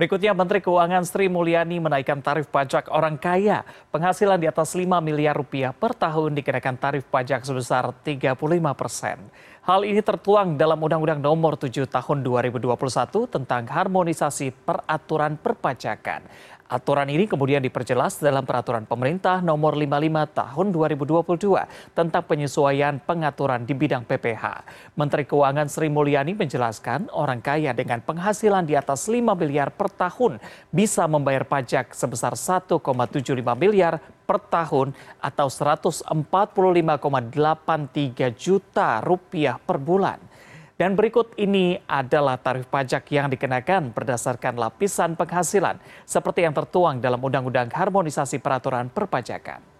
Berikutnya, Menteri Keuangan Sri Mulyani menaikkan tarif pajak orang kaya. Penghasilan di atas 5 miliar rupiah per tahun dikenakan tarif pajak sebesar 35 persen. Hal ini tertuang dalam Undang-Undang Nomor 7 Tahun 2021 tentang harmonisasi peraturan perpajakan. Aturan ini kemudian diperjelas dalam Peraturan Pemerintah Nomor 55 Tahun 2022 tentang penyesuaian pengaturan di bidang PPH. Menteri Keuangan Sri Mulyani menjelaskan orang kaya dengan penghasilan di atas 5 miliar per tahun bisa membayar pajak sebesar 1,75 miliar per tahun atau 145,83 juta rupiah per bulan. Dan berikut ini adalah tarif pajak yang dikenakan berdasarkan lapisan penghasilan seperti yang tertuang dalam Undang-Undang Harmonisasi Peraturan Perpajakan.